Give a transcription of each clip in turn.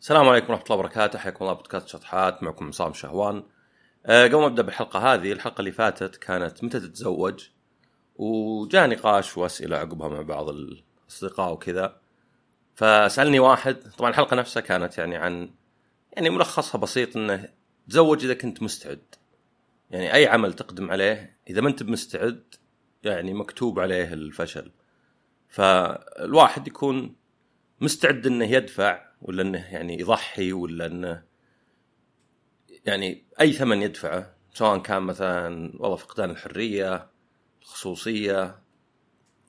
السلام عليكم ورحمة الله وبركاته، حياكم الله بودكاست شطحات معكم عصام شهوان. أه قبل ما أبدأ بالحلقة هذه، الحلقة اللي فاتت كانت متى تتزوج؟ وجاء نقاش وأسئلة عقبها مع بعض الأصدقاء وكذا. فسألني واحد، طبعا الحلقة نفسها كانت يعني عن يعني ملخصها بسيط إنه تزوج إذا كنت مستعد. يعني أي عمل تقدم عليه إذا ما أنت بمستعد يعني مكتوب عليه الفشل. فالواحد يكون مستعد إنه يدفع ولا إنه يعني يضحي ولا إنه يعني أي ثمن يدفعه سواء كان مثلا والله فقدان الحرية الخصوصية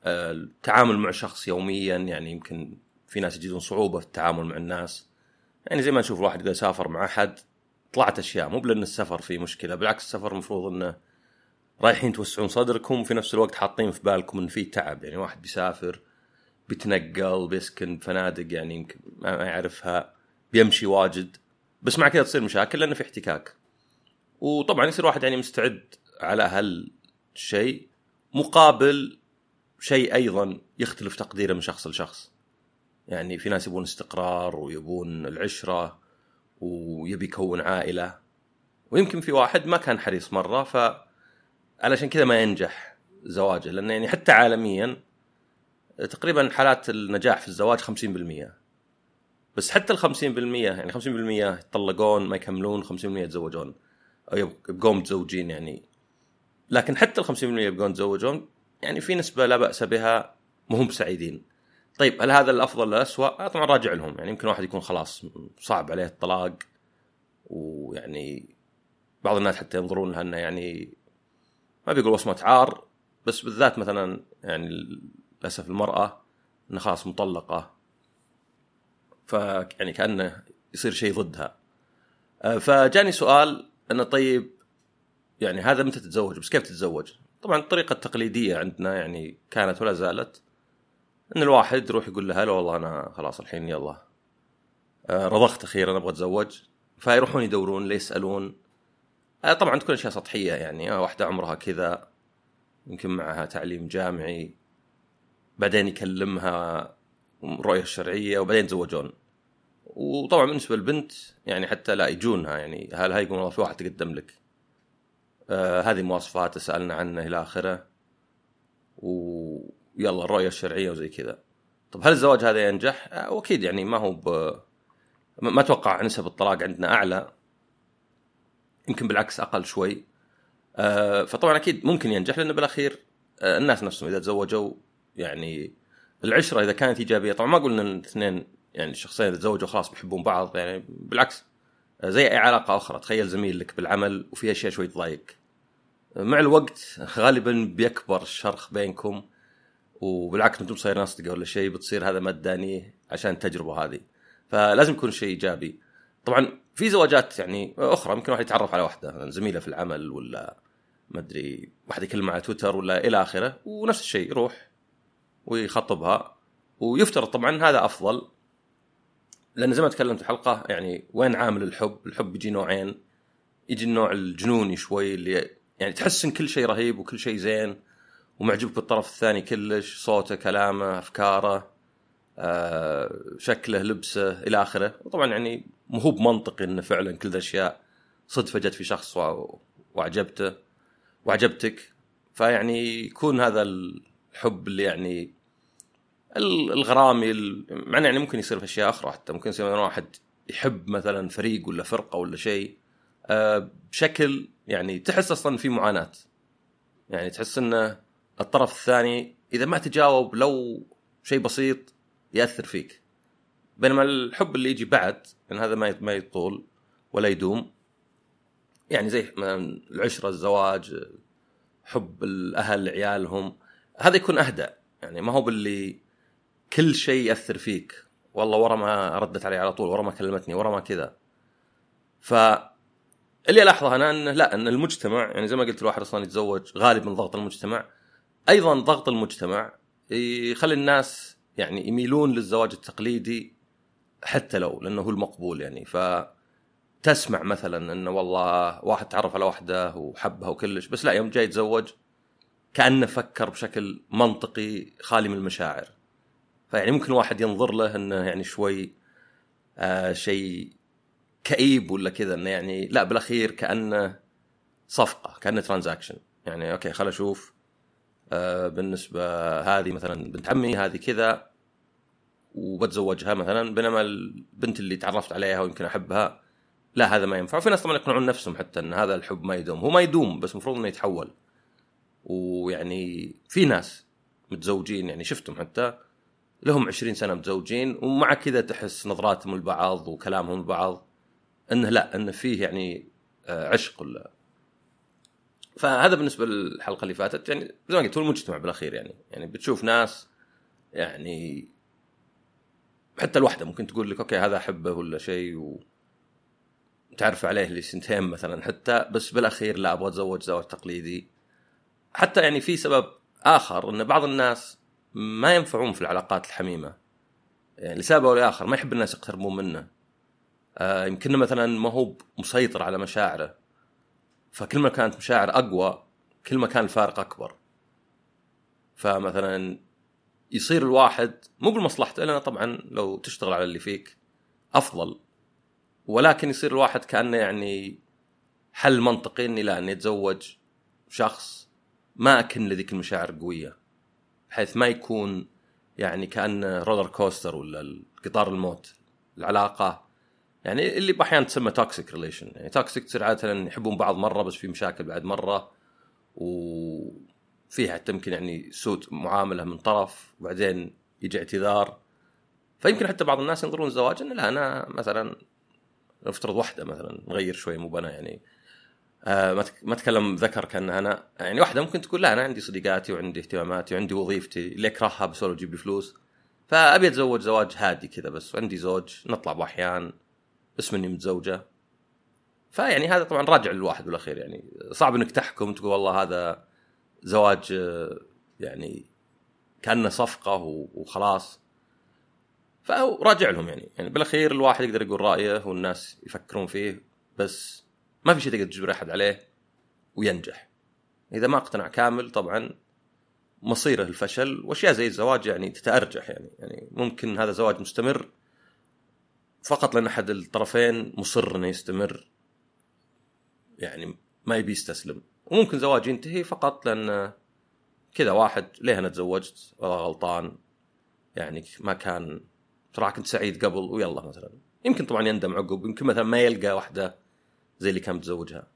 آه، التعامل مع شخص يوميا يعني يمكن في ناس يجدون صعوبة في التعامل مع الناس. يعني زي ما نشوف الواحد إذا سافر مع أحد طلعت أشياء مو بلأن السفر فيه مشكلة بالعكس السفر المفروض إنه رايحين توسعون صدركم وفي نفس الوقت حاطين في بالكم إن في تعب يعني واحد بيسافر بيتنقل بيسكن فنادق يعني يمكن ما يعرفها بيمشي واجد. بس مع كذا تصير مشاكل لأنه في احتكاك. وطبعا يصير واحد يعني مستعد على هالشيء مقابل شيء أيضا يختلف تقديره من شخص لشخص. يعني في ناس يبون استقرار ويبون العشرة ويبي يكون عائلة. ويمكن في واحد ما كان حريص مرة ف علشان كذا ما ينجح زواجه. لأنه يعني حتى عالميا تقريبا حالات النجاح في الزواج 50% بس حتى ال 50% يعني 50% يطلقون ما يكملون 50% يتزوجون. أو يبقون متزوجين يعني. لكن حتى ال 50% يبقون يتزوجون يعني في نسبة لا بأس بها مهم سعيدين. طيب هل هذا الأفضل ولا الاسوء؟ طبعا راجع لهم. يعني يمكن واحد يكون خلاص صعب عليه الطلاق ويعني بعض الناس حتى ينظرون لها إنه يعني ما بيقول وصمة عار بس بالذات مثلا يعني للأسف المرأة إنها خلاص مطلقة. فيعني كأنه يصير شيء ضدها. آه، فجاني سؤال أنه طيب يعني هذا متى تتزوج؟ بس كيف تتزوج؟ طبعا الطريقة التقليدية عندنا يعني كانت ولا زالت إن الواحد يروح يقول لها لا والله أنا خلاص الحين يلا. آه، رضخت أخيرا أبغى أتزوج. فيروحون يدورون ليه يسألون. آه، طبعا تكون أشياء سطحية يعني واحدة عمرها كذا يمكن معها تعليم جامعي. بعدين يكلمها الرؤيه الشرعية وبعدين يتزوجون وطبعا بالنسبة للبنت يعني حتى لا يجونها يعني هل هاي يقول والله في واحد تقدم لك. آه هذه مواصفات سالنا عنه إلى آخره. ويلا الرؤية الشرعية وزي كذا. طب هل الزواج هذا ينجح؟ آه واكيد يعني ما هو ب... ما أتوقع نسب الطلاق عندنا أعلى. يمكن بالعكس أقل شوي. آه فطبعا أكيد ممكن ينجح لأنه بالأخير آه الناس نفسهم إذا تزوجوا يعني العشرة إذا كانت إيجابية طبعا ما قلنا إن الاثنين يعني الشخصين اذا تزوجوا خلاص بيحبون بعض يعني بالعكس. زي أي علاقة أخرى تخيل زميل لك بالعمل وفي أشياء شوي تضايق. مع الوقت غالبا بيكبر الشرخ بينكم وبالعكس أنتم صايرين اصدقاء ولا شيء بتصير هذا ما تدانيه عشان التجربة هذه. فلازم يكون شيء إيجابي. طبعا في زواجات يعني أخرى ممكن واحد يتعرف على واحدة زميله في العمل ولا ما أدري واحد يكلمه على تويتر ولا إلى آخره ونفس الشيء يروح. ويخطبها. ويفترض طبعا هذا أفضل لأن زي ما تكلمت في الحلقة يعني وين عامل الحب؟ الحب يجي نوعين. يجي النوع الجنوني شوي اللي يعني تحس إن كل شيء رهيب وكل شيء زين ومعجبك بالطرف الثاني كلش صوته كلامه أفكاره آه، شكله لبسه إلى آخره. وطبعا يعني مو هو بمنطقي إنه فعلا كل ذا الاشياء صدفه جت في شخص وأعجبته وأعجبتك. فيعني يكون هذا الحب اللي يعني الغرامي مع يعني ممكن يصير في أشياء أخرى حتى. ممكن يصير واحد يحب مثلا فريق ولا فرقة ولا شيء. آه، بشكل يعني تحس أصلا في معاناة. يعني تحس إنه الطرف الثاني إذا ما تجاوب لو شيء بسيط يأثر فيك. بينما الحب اللي يجي بعد يعني هذا ما ما يطول ولا يدوم. يعني زي العشرة الزواج حب الأهل لعيالهم هذا يكون اهدى يعني ما هو باللي كل شيء يأثر فيك. والله ورا ما ردت علي على طول ورا ما كلمتني ورا ما كذا. ف اللي ألاحظه أنا انه لا إن المجتمع يعني زي ما قلت الواحد أصلا يتزوج غالب من ضغط المجتمع. أيضا ضغط المجتمع يخلي الناس يعني يميلون للزواج التقليدي حتى لو لأنه هو المقبول يعني. ف تسمع مثلا انه والله واحد تعرف على واحدة وحبها وكلش بس لا يوم جاي يتزوج كأنه فكر بشكل منطقي خالي من المشاعر. فيعني ممكن واحد ينظر له إنه يعني شوي آه شيء كئيب ولا كذا إنه يعني لا بالأخير كأنه صفقة كأنه transaction يعني okay خل أشوف آه بالنسبة هذه مثلا بنت عمي هذه كذا وبتزوجها مثلا بينما البنت اللي تعرفت عليها ويمكن أحبها لا هذا ما ينفع. وفي ناس طبعا يقنعون نفسهم حتى إن هذا الحب ما يدوم. هو ما يدوم بس المفروض إنه يتحول. ويعني في ناس متزوجين يعني شفتهم حتى لهم 20 سنة متزوجين ومع كذا تحس نظراتهم لبعض وكلامهم لبعض إنه لا إنه فيه يعني آه، عشق ولا فهذا بالنسبة للحلقة اللي فاتت. يعني زي ما قلت هو المجتمع بالأخير يعني. يعني بتشوف ناس يعني حتى الوحده ممكن تقول لك أوكي هذا أحبه ولا شيء؟ و تعرف عليه لسنتين مثلا حتى بس بالأخير لا أبغى أتزوج زواج تقليدي. حتى يعني في سبب آخر إن بعض الناس ما ينفعون في العلاقات الحميمة. يعني لسبب أو لآخر ما يحب الناس يقتربون منه. آه يمكن مثلا ما هو مسيطر على مشاعره. فكل ما كانت مشاعر أقوى كل ما كان الفارق أكبر. فمثلا يصير الواحد مو بمصلحته لأن طبعا لو تشتغل على اللي فيك أفضل. ولكن يصير الواحد كأنه يعني حل منطقي إني لا إني أتزوج شخص ما أكن لذيك المشاعر قوية بحيث ما يكون يعني كأن roller coaster ولا قطار الموت العلاقة. يعني اللي باحيانا تسمى toxic relation يعني toxic تصير عادة يحبون بعض مرة بس في مشاكل بعد مرة وفيها حتى يمكن يعني سوء معاملة من طرف وبعدين يجي اعتذار. فيمكن حتى بعض الناس ينظرون الزواج انه لا أنا مثلا نفترض واحدة مثلا نغير شوي مو بنا يعني آه ما اتكلم ذكر كأن أنا يعني واحدة ممكن تقول لا أنا عندي صديقاتي وعندي اهتماماتي وعندي وظيفتي اللي اكرهها بس ولا تجيب لي فلوس. فأبي أتزوج زواج هادي كذا بس وعندي زوج نطلع باحيان اسم اني متزوجة. فيعني هذا طبعا راجع للواحد بالأخير يعني صعب إنك تحكم تقول والله هذا زواج آه، يعني كأنه صفقة وخلاص. فهو راجع لهم يعني. يعني بالأخير الواحد يقدر يقول رأيه والناس يفكرون فيه بس ما في شيء تقدر تجبر أحد عليه وينجح. إذا ما اقتنع كامل طبعا مصيره الفشل وأشياء زي الزواج يعني تتأرجح يعني. يعني ممكن هذا زواج مستمر فقط لأن أحد الطرفين مصر إنه يستمر يعني ما يبي يستسلم. وممكن زواج ينتهي فقط لأن كذا واحد ليه أنا تزوجت؟ والله غلطان. يعني ما كان ترى كنت سعيد قبل ويلا مثلا. يمكن طبعا يندم عقب يمكن مثلا ما يلقى واحدة زي اللي كان متزوجها.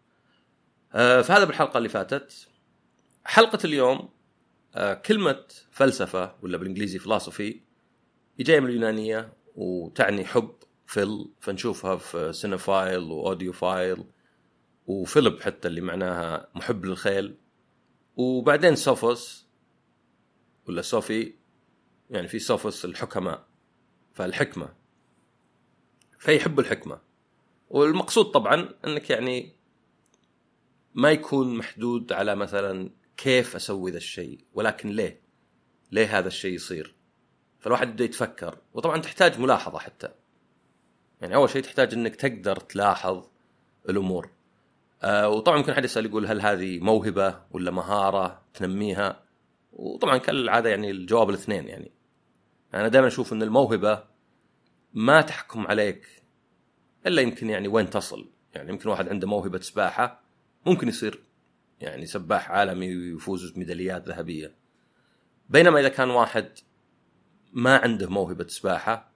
آه فهذا بالحلقة اللي فاتت. حلقة اليوم آه كلمة فلسفة ولا بالإنجليزي philosophy جاية من اليونانية وتعني حب phil فنشوفها في cinephile و audiophile وفيلب حتى اللي معناها محب للخيل. وبعدين سوفوس ولا صوفي يعني في سوفوس الحكماء فالحكمة. فيحب الحكمة. والمقصود طبعا إنك يعني ما يكون محدود على مثلا كيف أسوي ذا الشيء ولكن ليه؟ ليه هذا الشيء يصير؟ فالواحد يبدأ يتفكر وطبعا تحتاج ملاحظة حتى يعني أول شيء تحتاج إنك تقدر تلاحظ الأمور آه وطبعا ممكن حد يسأل يقول هل هذه موهبة ولا مهارة تنميها وطبعا كالعادة يعني الجواب الاثنين يعني أنا دائما أشوف إن الموهبة ما تحكم عليك إلا يمكن يعني وين تصل. يعني يمكن واحد عنده موهبة سباحة ممكن يصير يعني سباح عالمي ويفوز بميداليات ذهبية. بينما إذا كان واحد ما عنده موهبة سباحة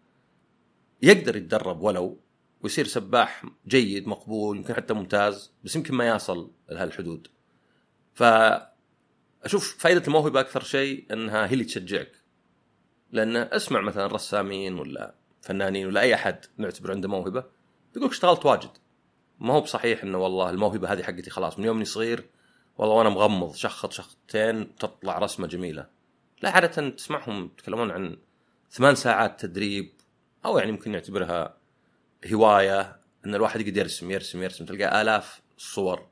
يقدر يتدرب ولو ويصير سباح جيد مقبول يمكن حتى ممتاز بس يمكن ما يصل لهالحدود. ف أشوف فائده الموهبة أكثر شيء إنها هي اللي تشجعك. لأن أسمع مثلا رسامين ولا فنانين ولا أي أحد نعتبر عنده موهبة بيقول اشتغلت واجد. ما هو بصحيح إنه والله الموهبة هذه حقتي خلاص. من يوم إني صغير والله وأنا مغمض شخط شخطين تطلع رسمة جميلة. لا عادة تسمعهم يتكلمون عن ثمان ساعات تدريب أو يعني ممكن نعتبرها هواية إن الواحد يقدر يرسم يرسم يرسم تلقى آلاف الصور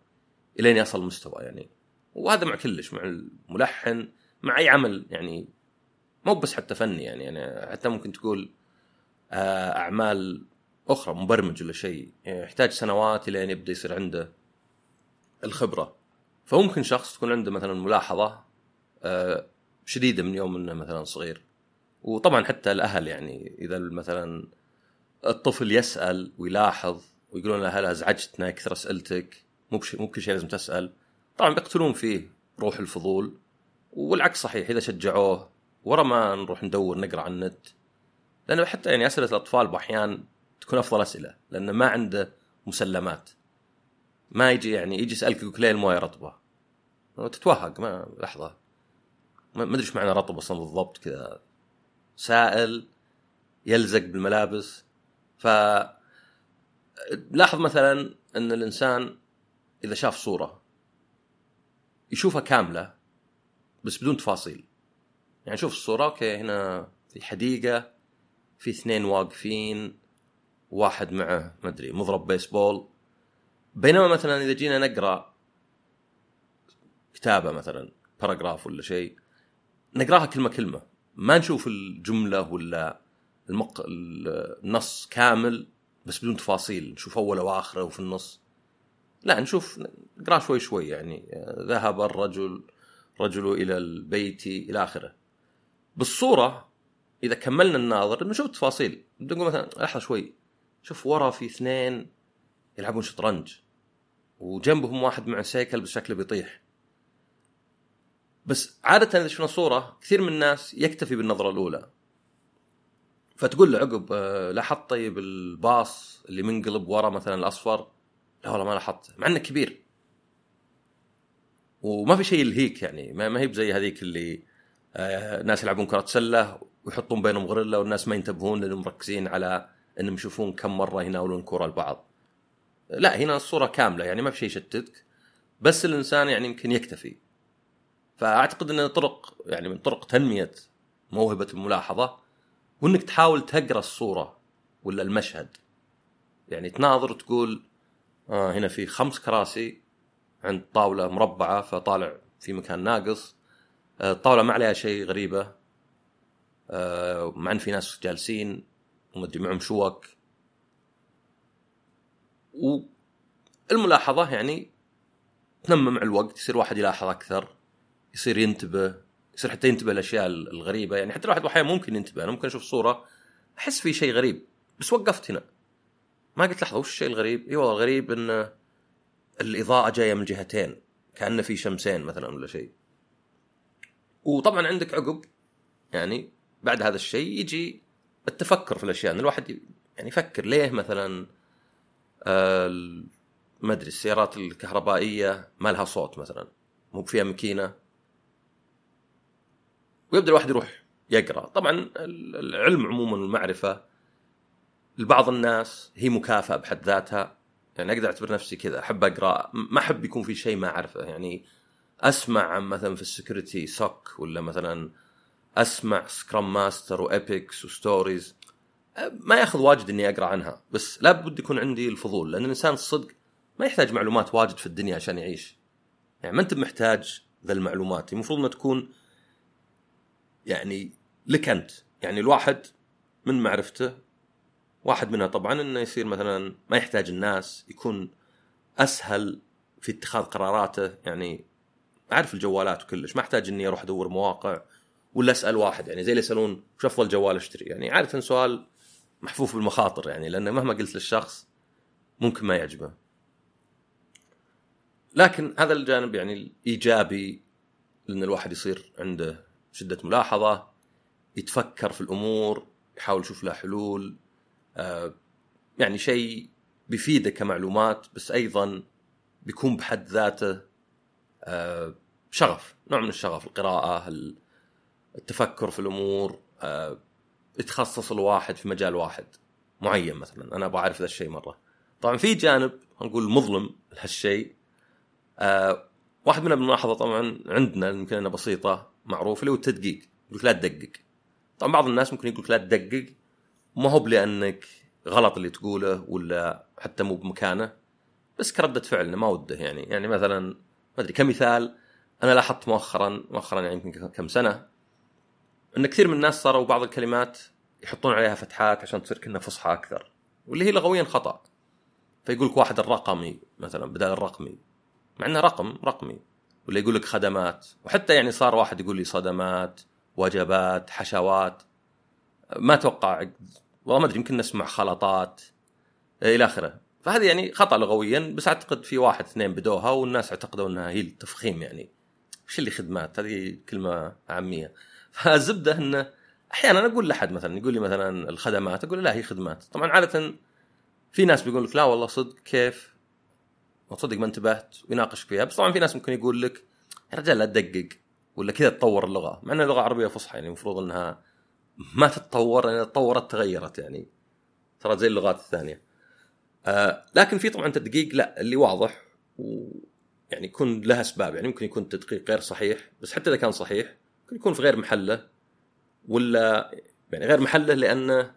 إلين يصل مستوى يعني. وهذا مع كلش مع الملحن مع أي عمل يعني مو بس حتى فني يعني, يعني حتى ممكن تقول آه، أعمال أخرى مبرمج ولا شيء يعني يحتاج سنوات الين يبدأ يصير عنده الخبرة. فممكن شخص تكون عنده مثلا ملاحظة آه، شديدة من يوم إنه مثلا صغير. وطبعا حتى الأهل يعني إذا مثلا الطفل يسأل ويلاحظ ويقولون له هل ازعجتنا كثر اسئلتك مو. مو بكل شيء لازم تسأل. طبعا بيقتلون فيه روح الفضول. والعكس صحيح إذا شجعوه ورا ما نروح ندور نقرأ عن النت. لأنه حتى يعني أسئلة الأطفال بأحيان تكون أفضل أسئلة لأنه ما عنده مسلمات. ما يجي يعني يجي يسألك يقول ليه المويه رطبة. وتتوهق ما لحظة. ما أدري إيش معنى رطب أصلا بالضبط كذا. سائل يلزق بالملابس. ف لاحظ مثلا إن الإنسان إذا شاف صورة يشوفها كاملة بس بدون تفاصيل. يعني شوف الصورة أوكي هنا في حديقة في اثنين واقفين واحد معه ما أدري مضرب بيسبول بينما مثلا إذا جينا نقرأ كتابة مثلا باراجراف ولا شيء نقراها كلمة كلمة. ما نشوف الجملة ولا المق... النص كامل بس بدون تفاصيل نشوف أوله وآخره وفي النص. لا نشوف نقرأ شوي شوي يعني ذهب الرجل رجل إلى البيت إلى آخره. بالصورة إذا كملنا الناظر بنشوف التفاصيل نقول مثلا لحظه شوي. شوف ورا في اثنين يلعبون شطرنج وجنبهم واحد مع سيكل بس شكله بيطيح. بس عادة إذا شفنا صورة كثير من الناس يكتفي بالنظرة الأولى. فتقول له عقب آه، لاحظت طيب الباص اللي منقلب ورا مثلا الأصفر؟ لا والله ما لاحظته مع إنه كبير. وما في شيء يلهيك يعني ما هي بزي هذيك اللي آه ناس يلعبون كرة سلة ويحطون بينهم غريلا والناس ما ينتبهون لأنهم مركزين على انهم يشوفون كم مرة يناولون كرة لبعض. لا هنا الصورة كاملة يعني ما في شيء يشتتك بس الإنسان يعني يمكن يكتفي. فأعتقد إن طرق يعني من طرق تنمية موهبة الملاحظة وإنك تحاول تقرأ الصورة ولا المشهد. يعني تناظر وتقول آه هنا في خمس كراسي عند طاولة مربعة فطالع في مكان ناقص آه الطاولة ما عليها شيء غريبة آه مع إن في ناس جالسين ومدري معهم شوك والملاحظة يعني تنمى مع الوقت يصير واحد يلاحظ أكثر يصير ينتبه يصير حتى ينتبه الاشياء الغريبة يعني حتى الواحد أحيانا ممكن ينتبه أنا ممكن أشوف صورة أحس في شيء غريب بس وقفت هنا ما قلت لحظة وش الشيء الغريب؟ إي والله الغريب إن الإضاءة جاية من جهتين كأنه في شمسين مثلا ولا شيء. وطبعا عندك عقب يعني بعد هذا الشيء يجي التفكر في الأشياء إن الواحد يعني يفكر ليه مثلا آه ما أدري السيارات الكهربائية ما لها صوت مثلا مو فيها ماكينة. ويبدأ الواحد يروح يقرأ. طبعا العلم عموما والمعرفة لبعض الناس هي مكافأة بحد ذاتها. يعني أقدر أعتبر نفسي كذا أحب أقرأ. ما أحب يكون في شيء ما أعرفه. يعني أسمع عن مثلا في ال security SOC ولا مثلا أسمع scrum master و epics و stories ما يأخذ واجد إني أقرأ عنها بس لابد يكون عندي الفضول لأن الإنسان الصدق ما يحتاج معلومات واجد في الدنيا عشان يعيش. يعني ما أنت محتاج ذا المعلومات المفروض إنها تكون يعني لك أنت. يعني الواحد من معرفته واحد منها طبعا إنه يصير مثلا ما يحتاج الناس يكون أسهل في اتخاذ قراراته. يعني أعرف الجوالات وكلش ما أحتاج إني أروح أدور مواقع. ولا أسأل واحد يعني زي اللي يسألون وش افضل جوال أشتري؟ يعني عادة سؤال محفوف بالمخاطر يعني لأنه مهما قلت للشخص ممكن ما يعجبه. لكن هذا الجانب يعني الإيجابي ان الواحد يصير عنده شدة ملاحظة يتفكر في الأمور يحاول يشوف لها حلول آه، يعني شيء بيفيدك كمعلومات بس أيضا بيكون بحد ذاته آه، شغف نوع من الشغف القراءة التفكر في الأمور آه، يتخصص الواحد في مجال واحد معين مثلا. أنا أبغى أعرف ذا الشيء مرة. طبعا في جانب نقول مظلم لهالشيء. واحد من الملاحظة طبعا عندنا يمكن أنها بسيطة معروف اللي هو التدقيق. يقول لا تدقق. طبعا بعض الناس ممكن يقول لا تدقق. ما هو بلأنك غلط اللي تقوله ولا حتى مو بمكانه. بس كردة فعل ما وده يعني. يعني مثلا ما أدري كمثال أنا لاحظت مؤخرا مؤخرا يعني يمكن كم سنة إن كثير من الناس صاروا بعض الكلمات يحطون عليها فتحات عشان تصير كأنها فصحى أكثر واللي هي لغويا خطأ. فيقول لك واحد الرقمي مثلا بدل الرقمي. مع إنه رقم رقمي. ولا يقول لك خدمات. وحتى يعني صار واحد يقول لي صدمات وجبات حشوات. ما أتوقع والله ما أدري يمكن نسمع خلطات. آه، إلى آخره. فهذه يعني خطأ لغويا بس أعتقد في واحد اثنين بدوها والناس اعتقدوا إنها هي التفخيم يعني. وش اللي خدمات؟ هذه كلمة عامية. فالزبده انه أحيانا أقول لأحد مثلا يقول لي مثلا الخدمات أقول له لا هي خدمات. طبعا عادة في ناس بيقول لك لا والله صدق كيف؟ وتصدق ما انتبهت ويناقشك فيها. بس طبعا في ناس ممكن يقول لك يا رجال لا تدقق ولا كذا تطور اللغة. مع انها لغه عربية فصحى يعني المفروض إنها ما تتطور يعني تطورت تغيرت يعني صارت زي اللغات الثانية. آه لكن في طبعا تدقيق لا اللي واضح ويعني يكون لها أسباب يعني ممكن يكون تدقيق غير صحيح بس حتى إذا كان صحيح يكون في غير محله ولا يعني غير محله لأنه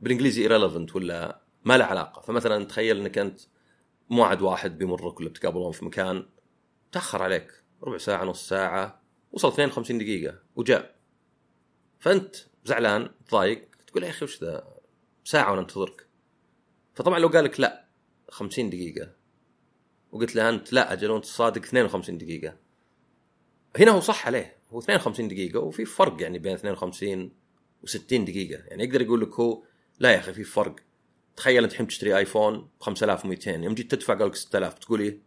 بالإنجليزي irrelevant ولا ما له علاقة. فمثلا تخيل إنك أنت موعد واحد بيمرك ولا بتقابلون في مكان تأخر عليك ربع ساعة نص ساعة وصل 52 دقيقة وجاء. فأنت زعلان ضايق تقول يا أخي وش ذا؟ ساعة وأنا أنتظرك. فطبعا لو قال لك لا 50 دقيقة. وقلت له أنت لا أجل وأنت صادق 52 دقيقة. هنا هو صح عليه. هو 52 دقيقة وفي فرق يعني بين 52 و60 دقيقة. يعني يقدر يقول لك هو لا يا أخي في فرق. تخيل أنت الحين تشتري آيفون ب 5200 يوم جيت تدفع قال لك 6000 بتقول إيه؟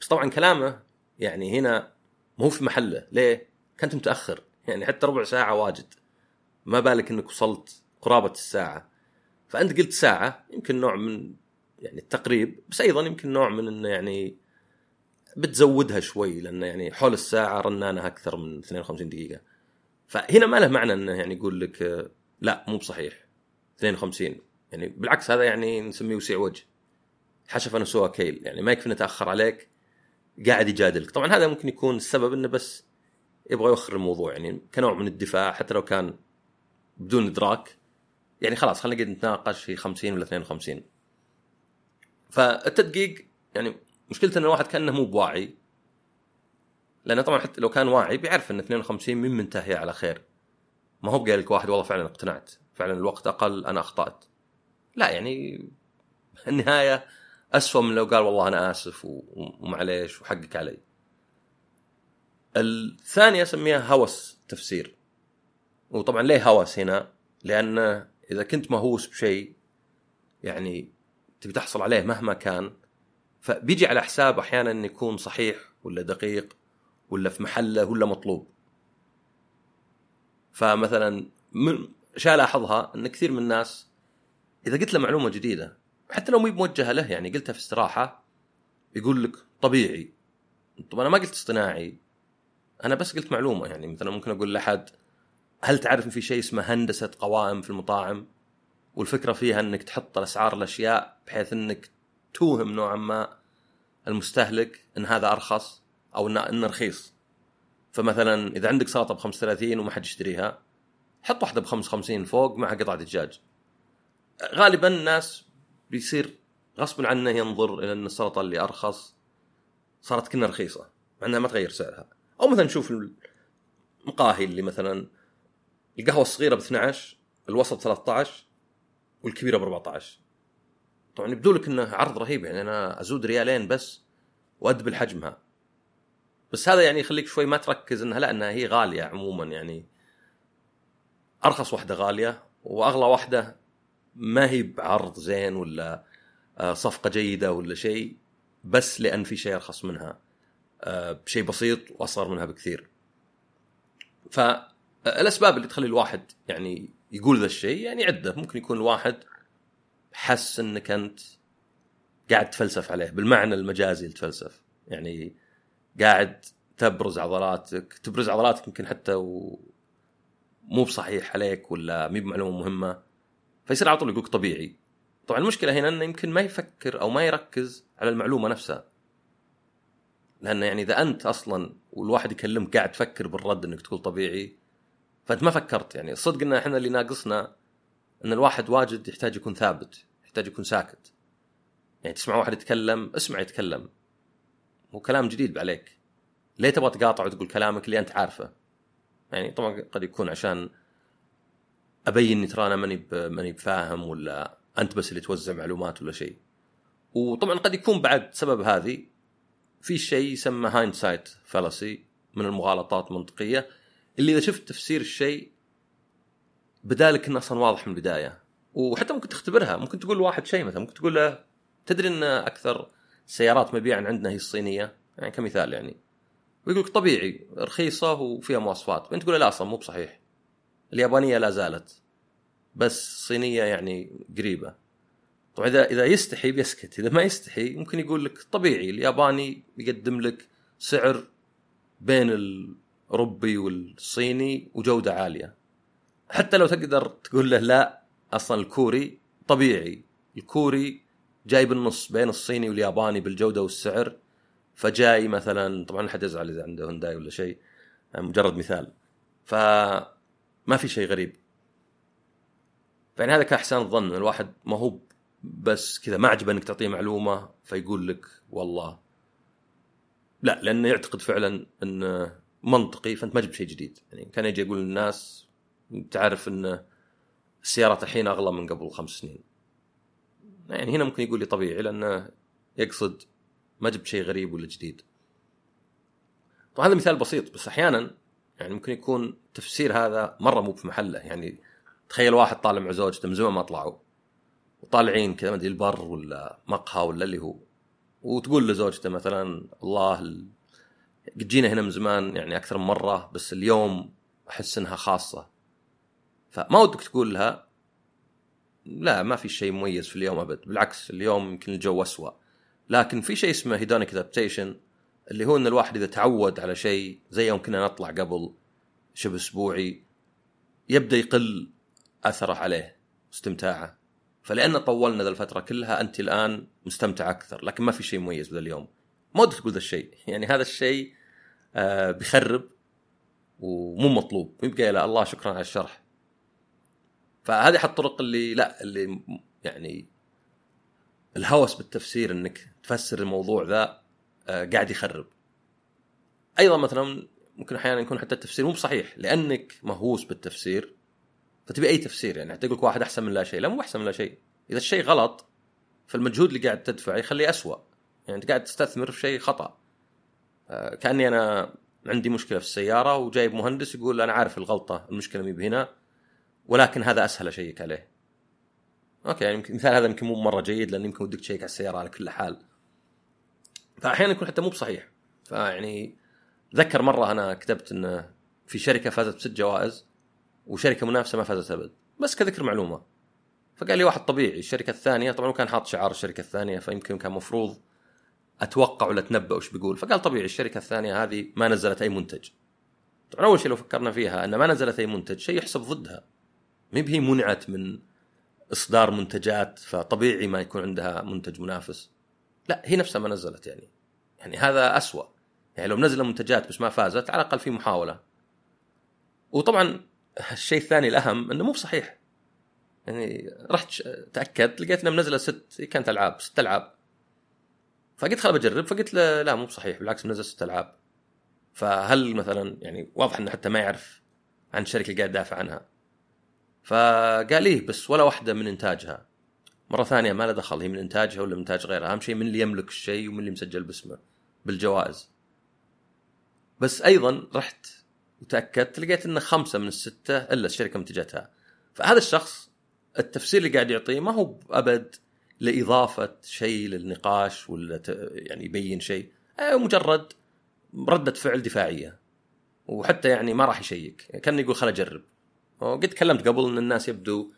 بس طبعا كلامه يعني هنا مو في محله. ليه؟ كنت متأخر. يعني حتى ربع ساعة واجد. ما بالك إنك وصلت قرابة الساعة. فأنت قلت ساعة يمكن نوع من يعني التقريب بس أيضا يمكن نوع من إنه يعني بتزودها شوي لأنه يعني حول الساعة رنانها أكثر من 52 دقيقة. فهنا ما له معنى إنه يعني يقول لك لا مو بصحيح. 52 يعني بالعكس هذا يعني نسميه وسيع وجه. حشفة نسوها كيل يعني ما يكفي إنه تاخر عليك قاعد يجادلك. طبعا هذا ممكن يكون السبب إنه بس يبغى يوخر الموضوع يعني كنوع من الدفاع حتى لو كان بدون إدراك. يعني خلاص خلينا نقعد نتناقش في 50 ولا 52 فالتدقيق يعني مشكلته إن الواحد كأنه مو بواعي. لأنه طبعا حتى لو كان واعي بيعرف إن 52 من منتهيه على خير. ما هو بقال لك واحد والله فعلا اقتنعت. فعلا الوقت أقل أنا أخطأت. لا يعني النهاية اسوء من لو قال والله أنا آسف ومعليش وحقك علي. الثانية أسميها هوس تفسير. وطبعا ليه هوس هنا؟ لأن إذا كنت مهووس بشيء يعني تبي تحصل عليه مهما كان فبيجي على حساب أحيانا انه يكون صحيح ولا دقيق ولا في محله ولا مطلوب. فمثلا من اشياء الاحظها إن كثير من الناس إذا قلت له معلومة جديدة حتى لو مي موجهة له يعني قلتها في استراحة يقول لك طبيعي. طب أنا ما قلت اصطناعي أنا بس قلت معلومة يعني مثلا ممكن أقول لأحد هل تعرف إن في شيء اسمه هندسة قوائم في المطاعم؟ والفكرة فيها إنك تحط الأسعار الأشياء بحيث إنك توهم نوعا ما المستهلك إن هذا أرخص أو انه رخيص. فمثلا إذا عندك سلطه ب 35 وما حد يشتريها حط واحدة ب 55 فوق مع قطعة دجاج غالبا الناس بيصير غصبا عنه ينظر إلى إن السلطة اللي أرخص صارت كنا رخيصة مع إنها ما تغير سعرها. أو مثلا نشوف المقاهي اللي مثلا القهوة الصغيرة ب 12 الوسط 13 والكبيرة ب 14 طبعا يبدو لك إنه عرض رهيب يعني أنا أزود ريالين بس وأدبل حجمها. بس هذا يعني يخليك شوي ما تركز إنها لا إنها هي غالية عموما يعني أرخص واحدة غالية وأغلى واحدة ما هي بعرض زين ولا آه، صفقة جيدة ولا شيء بس لأن في شيء أرخص منها آه، بشيء بسيط وأصغر منها بكثير. فالأسباب اللي تخلي الواحد يعني يقول ذا الشيء يعني عدة ممكن يكون الواحد حس انك انت قاعد تفلسف عليه بالمعنى المجازي لتفلسف يعني قاعد تبرز عضلاتك تبرز عضلاتك يمكن حتى و... مو بصحيح عليك ولا مي بمعلومة مهمة فيصير على طول يقولك طبيعي. طبعا المشكلة هنا إنه يمكن ما يفكر أو ما يركز على المعلومة نفسها. لأن يعني إذا أنت أصلا والواحد يكلمك قاعد تفكر بالرد إنك تقول طبيعي فأنت ما فكرت. يعني الصدق إن إحنا اللي ناقصنا إن الواحد واجد يحتاج يكون ثابت. يحتاج يكون ساكت. يعني تسمع واحد يتكلم اسمع يتكلم. هو كلام جديد عليك ليه تبغى تقاطع وتقول كلامك اللي أنت عارفه؟ يعني طبعا قد يكون عشان أبين إني ترى أنا ماني ماني بفاهم ولا أنت بس اللي توزع معلومات ولا شيء. وطبعا قد يكون بعد سبب هذه في شيء يسمى hindsight fallacy من المغالطات المنطقية اللي إذا شفت تفسير الشيء بدالك إنه أصلا واضح من البداية. وحتى ممكن تختبرها. ممكن تقول لواحد شيء مثلا. ممكن تقول له تدري إن أكثر سيارات مبيعا عندنا هي الصينية؟ يعني كمثال يعني. ويقول لك طبيعي رخيصة وفيها مواصفات. وأنت تقول لا أصلا مو بصحيح. اليابانية لا زالت. بس الصينية يعني قريبة. طبعا إذا إذا يستحي بيسكت. إذا ما يستحي ممكن يقول لك طبيعي. الياباني بيقدم لك سعر بين الأوروبي والصيني وجودة عالية. حتى لو تقدر تقول له لا أصلا الكوري طبيعي. الكوري جاي بالنص بين الصيني والياباني بالجودة والسعر فجاي مثلا طبعا حد يزعل إذا عنده هونداي ولا شيء مجرد مثال. فما في شيء غريب. يعني هذا كاحسان الظن الواحد ما هو بس كذا ما عجبه إنك تعطيه معلومة فيقول لك والله. لا لأنه يعتقد فعلا إنه منطقي فأنت ما جبت شيء جديد. يعني كان يجي يقول للناس تعرف ان السيارات الحين أغلى من قبل خمس سنين. يعني هنا ممكن يقول لي طبيعي لأنه يقصد ما جبت شيء غريب ولا جديد. طبعا هذا مثال بسيط بس أحيانا يعني ممكن يكون تفسير هذا مرة مو في محله. يعني تخيل واحد طالع مع زوجته من زمان ما طلعوا. وطالعين كذا ما أدري البر ولا مقهى ولا اللي هو. وتقول لزوجته مثلا الله قد جينا هنا من زمان يعني أكثر من مرة بس اليوم أحس إنها خاصة. فما ودك تقول لها لا ما في شيء مميز في اليوم أبد بالعكس اليوم يمكن الجو اسوء لكن في شيء اسمه هيدونيك ادابتيشن اللي هو إن الواحد إذا تعود على شيء زي يوم كنا نطلع قبل شبه أسبوعي يبدأ يقل أثره عليه استمتاعه. فلأن طولنا ذا الفترة كلها أنت الآن مستمتع أكثر لكن ما في شيء مميز بذا اليوم. ما ودك تقول ذا الشيء. يعني هذا الشيء آه بيخرب ومو مطلوب. يبقى لا الله شكرا على الشرح. فهذه احد الطرق اللي لا اللي يعني الهوس بالتفسير إنك تفسر الموضوع ذا آه قاعد يخرب. أيضا مثلا ممكن أحيانا يكون حتى التفسير مو بصحيح لأنك مهووس بالتفسير. فتبي أي تفسير يعني تقول لك واحد أحسن من لا شيء. لا مو أحسن من لا شيء. إذا الشيء غلط فالمجهود اللي قاعد تدفعه يخليه أسوأ. يعني أنت قاعد تستثمر في شيء خطأ. آه، كأني أنا عندي مشكلة في السيارة وجايب مهندس يقول أنا عارف الغلطة المشكلة مي بهنا. ولكن هذا أسهل اشيك عليه. okay يعني مثال هذا يمكن مو مرة جيد لأن يمكن ودك تشيك على السيارة على كل حال. فأحيانا يكون حتى مو بصحيح. فيعني ذكر مرة أنا كتبت انه في شركة فازت بست جوائز وشركة منافسة ما فازت أبد. بس كذكر معلومة. فقال لي واحد طبيعي الشركة الثانية طبعا كان حاط شعار الشركة الثانية فيمكن كان مفروض أتوقع ولا أتنبأ وش بيقول. فقال طبيعي الشركة الثانية هذه ما نزلت أي منتج. طبعا أول شيء لو فكرنا فيها أن ما نزلت أي منتج شيء يحسب ضدها. ما هي منعت من إصدار منتجات فطبيعي ما يكون عندها منتج منافس. لا هي نفسها ما نزلت يعني. يعني هذا أسوأ. يعني لو منزلة منتجات بس ما فازت على الأقل في محاولة. وطبعا الشيء الثاني الأهم إنه مو بصحيح. يعني رحت تأكدت لقيت انه منزلة ست كانت ألعاب ست ألعاب. فقلت خل بجرب فقلت له لا مو بصحيح بالعكس منزل ست ألعاب. فهل مثلا يعني واضح إنه حتى ما يعرف عن الشركة اللي قاعد يدافع عنها. فقال ليه بس ولا واحدة من إنتاجها. مرة ثانية ما له دخل هي من إنتاجها ولا من إنتاج غيرها. أهم شيء من اللي يملك الشيء ومن اللي مسجل باسمه بالجوائز. بس أيضا رحت وتأكدت لقيت انه خمسة من الستة إلا الشركة منتجتها. فهذا الشخص التفسير اللي قاعد يعطيه ما هو أبد لإضافة شيء للنقاش ولا يعني يبين شيء. آه، مجرد ردة فعل دفاعية. وحتى يعني ما راح يشيك. كان يقول خل أجرب. قد تكلمت قبل إن الناس يبدو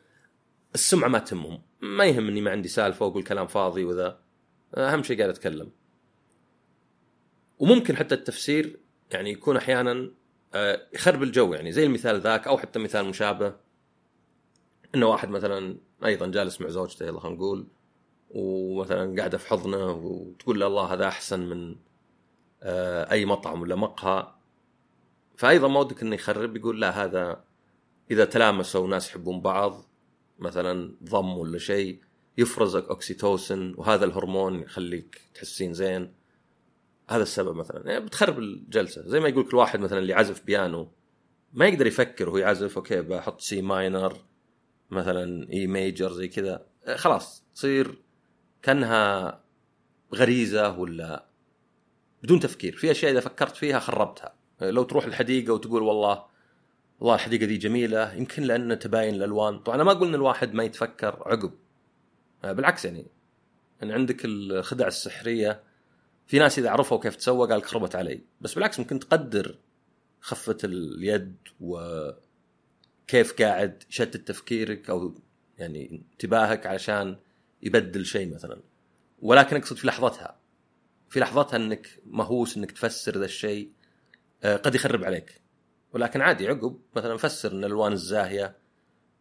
السمعة ما تهمهم. ما يهمني ما عندي سالفة وأقول كلام فاضي وذا. أهم شيء قاعد أتكلم. وممكن حتى التفسير يعني يكون أحيانا آه، يخرب الجو يعني. زي المثال ذاك أو حتى مثال مشابه. إنه واحد مثلا أيضا جالس مع زوجته يلا خلينا نقول ومثلا قاعدة في حضنه وتقول له الله هذا أحسن من آه، أي مطعم ولا مقهى. فايضا ما ودك إنه يخرب يقول لا هذا إذا تلامسوا ناس يحبون بعض مثلا ضم ولا شيء يفرز oxytocin وهذا الهرمون يخليك تحس إن زين. هذا السبب مثلا. يعني بتخرب الجلسة. زي ما يقول كل واحد مثلا اللي عازف بيانو ما يقدر يفكر وهو يعزف okay بحط C minor مثلا A major زي كذا. خلاص تصير كأنها غريزة ولا بدون تفكير. في أشياء إذا فكرت فيها خربتها. لو تروح الحديقة وتقول والله والله الحديقه دي جميلة. يمكن لأن تباين الألوان. طبعا أنا ما أقول إن الواحد ما يتفكر عقب. آه، بالعكس يعني. إن عندك الخدع السحرية. في ناس إذا عرفوا كيف تسوى قال خربت علي. بس بالعكس ممكن تقدر خفة اليد وكيف قاعد يشتت تفكيرك أو يعني انتباهك عشان يبدل شيء مثلا. ولكن أقصد في لحظتها. في لحظتها إنك مهووس إنك تفسر ذا الشيء. آه، قد يخرب عليك. ولكن عادي عقب مثلا فسر إن الألوان الزاهية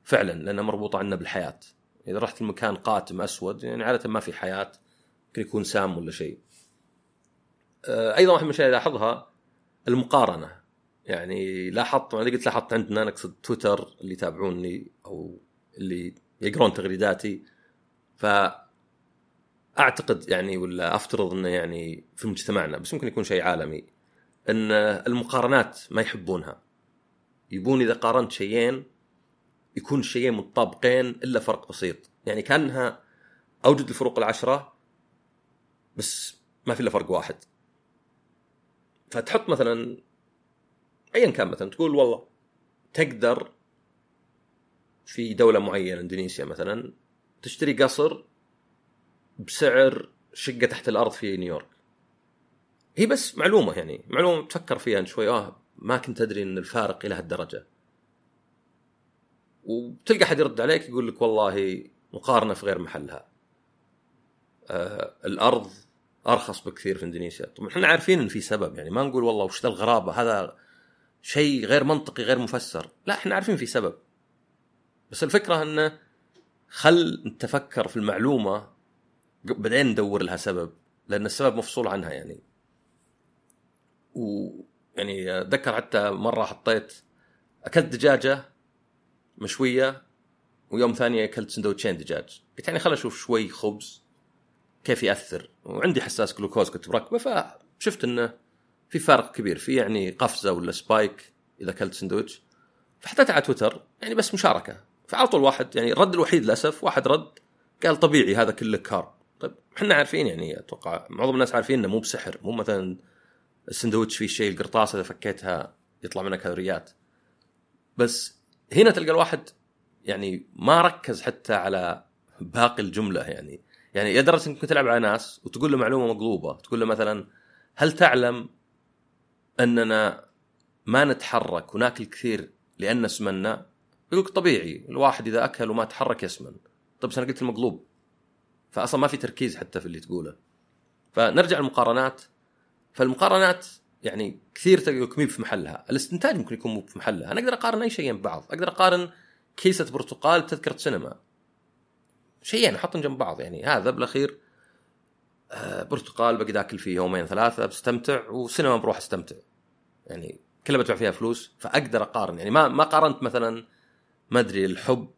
فعلا لأنها مربوطة عندنا بالحياة. إذا رحت المكان قاتم أسود يعني عادة ما في حياة ممكن يكون سام ولا شيء. آه، أيضا واحد من الأشياء اللي لاحظها المقارنة. يعني لاحظت أنا قلت لاحظت عندنا أقصد تويتر اللي يتابعوني أو اللي يقرون تغريداتي. ف اعتقد يعني ولا أفترض إنه يعني في مجتمعنا بس ممكن يكون شيء عالمي. إن المقارنات ما يحبونها. يبون إذا قارنت شيئين يكون الشيئين متطابقين إلا فرق بسيط. يعني كأنها أوجد الفروق العشرة بس ما في إلا فرق واحد. فتحط مثلا ايا كان مثلا تقول والله تقدر في دولة معينة إندونيسيا مثلا تشتري قصر بسعر شقة تحت الأرض في نيويورك. هي بس معلومة يعني معلومة تفكر فيها شوي. آه ما كنت أدري إن الفارق إلى هالدرجة. وتلقى حد يرد عليك يقول لك والله مقارنة في غير محلها. آه الأرض أرخص بكثير في إندونيسيا. طبعا إحنا عارفين إن في سبب يعني ما نقول والله وش ذا الغرابة هذا شيء غير منطقي غير مفسر. لا إحنا عارفين في سبب. بس الفكرة انه خل نتفكر في المعلومة بعدين ندور لها سبب لأن السبب مفصول عنها يعني. ويعني أتذكر حتى مرة حطيت أكلت دجاجة مشوية ويوم ثاني أكلت سندوتشين دجاج. قلت يعني خل أشوف شوي خبز كيف يأثر. وعندي حساس جلوكوز كنت مركبة فشفت إنه في فرق كبير. في يعني قفزة ولا spike إذا أكلت سندوتش. فحطيتها على تويتر يعني بس مشاركة. فعلى طول واحد يعني الرد الوحيد للأسف واحد رد قال طبيعي هذا كله carb. طيب إحنا عارفين يعني أتوقع معظم الناس عارفين إنه مو بسحر مو مثلا السندوتش فيه شيء القرطاسة إذا فكيتها يطلع منها كالوريات. بس هنا تلقى الواحد يعني ما ركز حتى على باقي الجملة يعني. يعني لدرجه إنك تلعب على ناس وتقول له معلومة مقلوبة تقول له مثلا هل تعلم أننا ما نتحرك وناكل كثير لأن سمنا يقول طبيعي الواحد إذا أكل وما تحرك يسمن. طيب بس أنا قلت المقلوب. فاصلا ما في تركيز حتى في اللي تقوله. فنرجع للمقارنات. فالمقارنات يعني كثير تلقى في محلها. الاستنتاج ممكن يكون مو في محلها. أنا أقدر أقارن أي شيئين ببعض أقدر أقارن كيسة برتقال تذكره سينما. شيئين أحطهم جنب بعض. يعني هذا بالأخير آه، برتقال بقعد اكل فيه يومين ثلاثة بستمتع وسينما بروح أستمتع. يعني كلها بدفع فيها فلوس فأقدر أقارن. يعني ما ما قارنت مثلا ما أدري الحب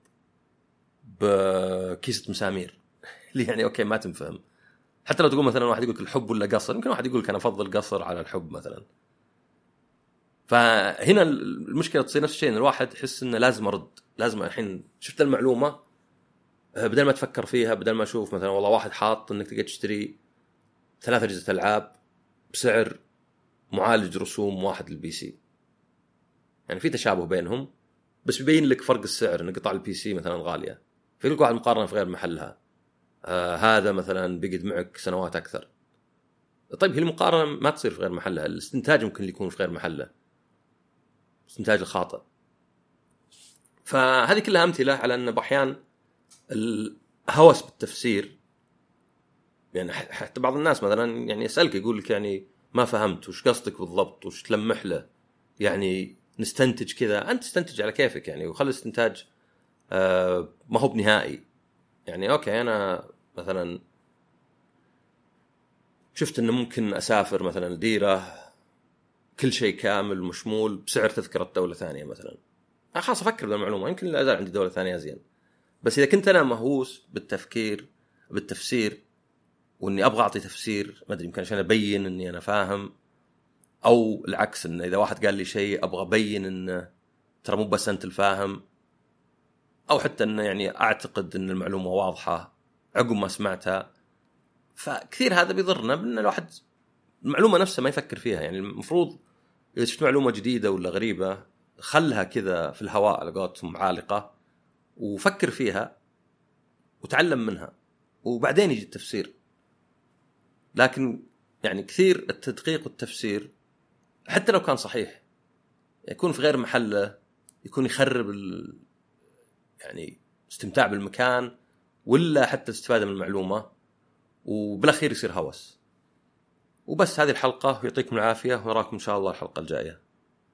بكيسة مسامير. اللي يعني أوكي ما تنفهم. حتى لو تقول مثلا واحد يقول الحب ولا قصر يمكن واحد يقول لك أنا أفضل قصر على الحب مثلا. فهنا المشكلة تصير نفس الشيء إن الواحد يحس إنه لازم أرد لازم الحين شفت المعلومة بدل ما تفكر فيها بدل ما أشوف مثلا والله واحد حاط إنك تقدر تشتري ثلاث أجهزة ألعاب بسعر معالج رسوم واحد لل PC. يعني في تشابه بينهم بس بيبين لك فرق السعر إن قطع ال PC مثلا غالية. في لك واحد مقارنة في غير محلها. آه هذا مثلا بيقعد معك سنوات أكثر. طيب هي المقارنة ما تصير في غير محلها. الاستنتاج ممكن يكون في غير محله الاستنتاج الخاطئ. فهذه كلها أمثلة على أن أحيانا الهوس بالتفسير يعني حتى بعض الناس مثلا يعني يسألك يقول لك يعني ما فهمت وش قصدك بالضبط وش تلمح له؟ يعني نستنتج كذا. أنت تستنتج على كيفك يعني وخلي الاستنتاج آه ما هو بنهائي. يعني أوكي أنا مثلا شفت إنه ممكن أسافر مثلا ديره كل شيء كامل مشمول بسعر تذكرة دولة ثانية مثلا. خلاص أفكر بالمعلومة يمكن لا ازال عندي دولة ثانية زين. بس إذا كنت أنا مهووس بالتفكير بالتفسير وإني أبغى أعطي تفسير ما أدري يمكن عشان أبين إني أنا فاهم أو العكس انه إذا واحد قال لي شيء أبغى أبين إنه ترى مو بس أنت الفاهم. أو حتى إنه يعني أعتقد إن المعلومة واضحة عقب ما سمعتها. فكثير هذا بيضرنا بأن الواحد المعلومة نفسها ما يفكر فيها. يعني المفروض إذا شفت معلومة جديدة ولا غريبة خلها كذا في الهواء على قولتهم عالقة وفكر فيها وتعلم منها وبعدين يجي التفسير. لكن يعني كثير التدقيق والتفسير حتى لو كان صحيح يكون في غير محله يكون يخرب ال... يعني استمتاع بالمكان ولا حتى الاستفاده من المعلومة وبالأخير يصير هوس. وبس هذه الحلقة ويعطيكم العافية ونراكم إن شاء الله الحلقة الجاية.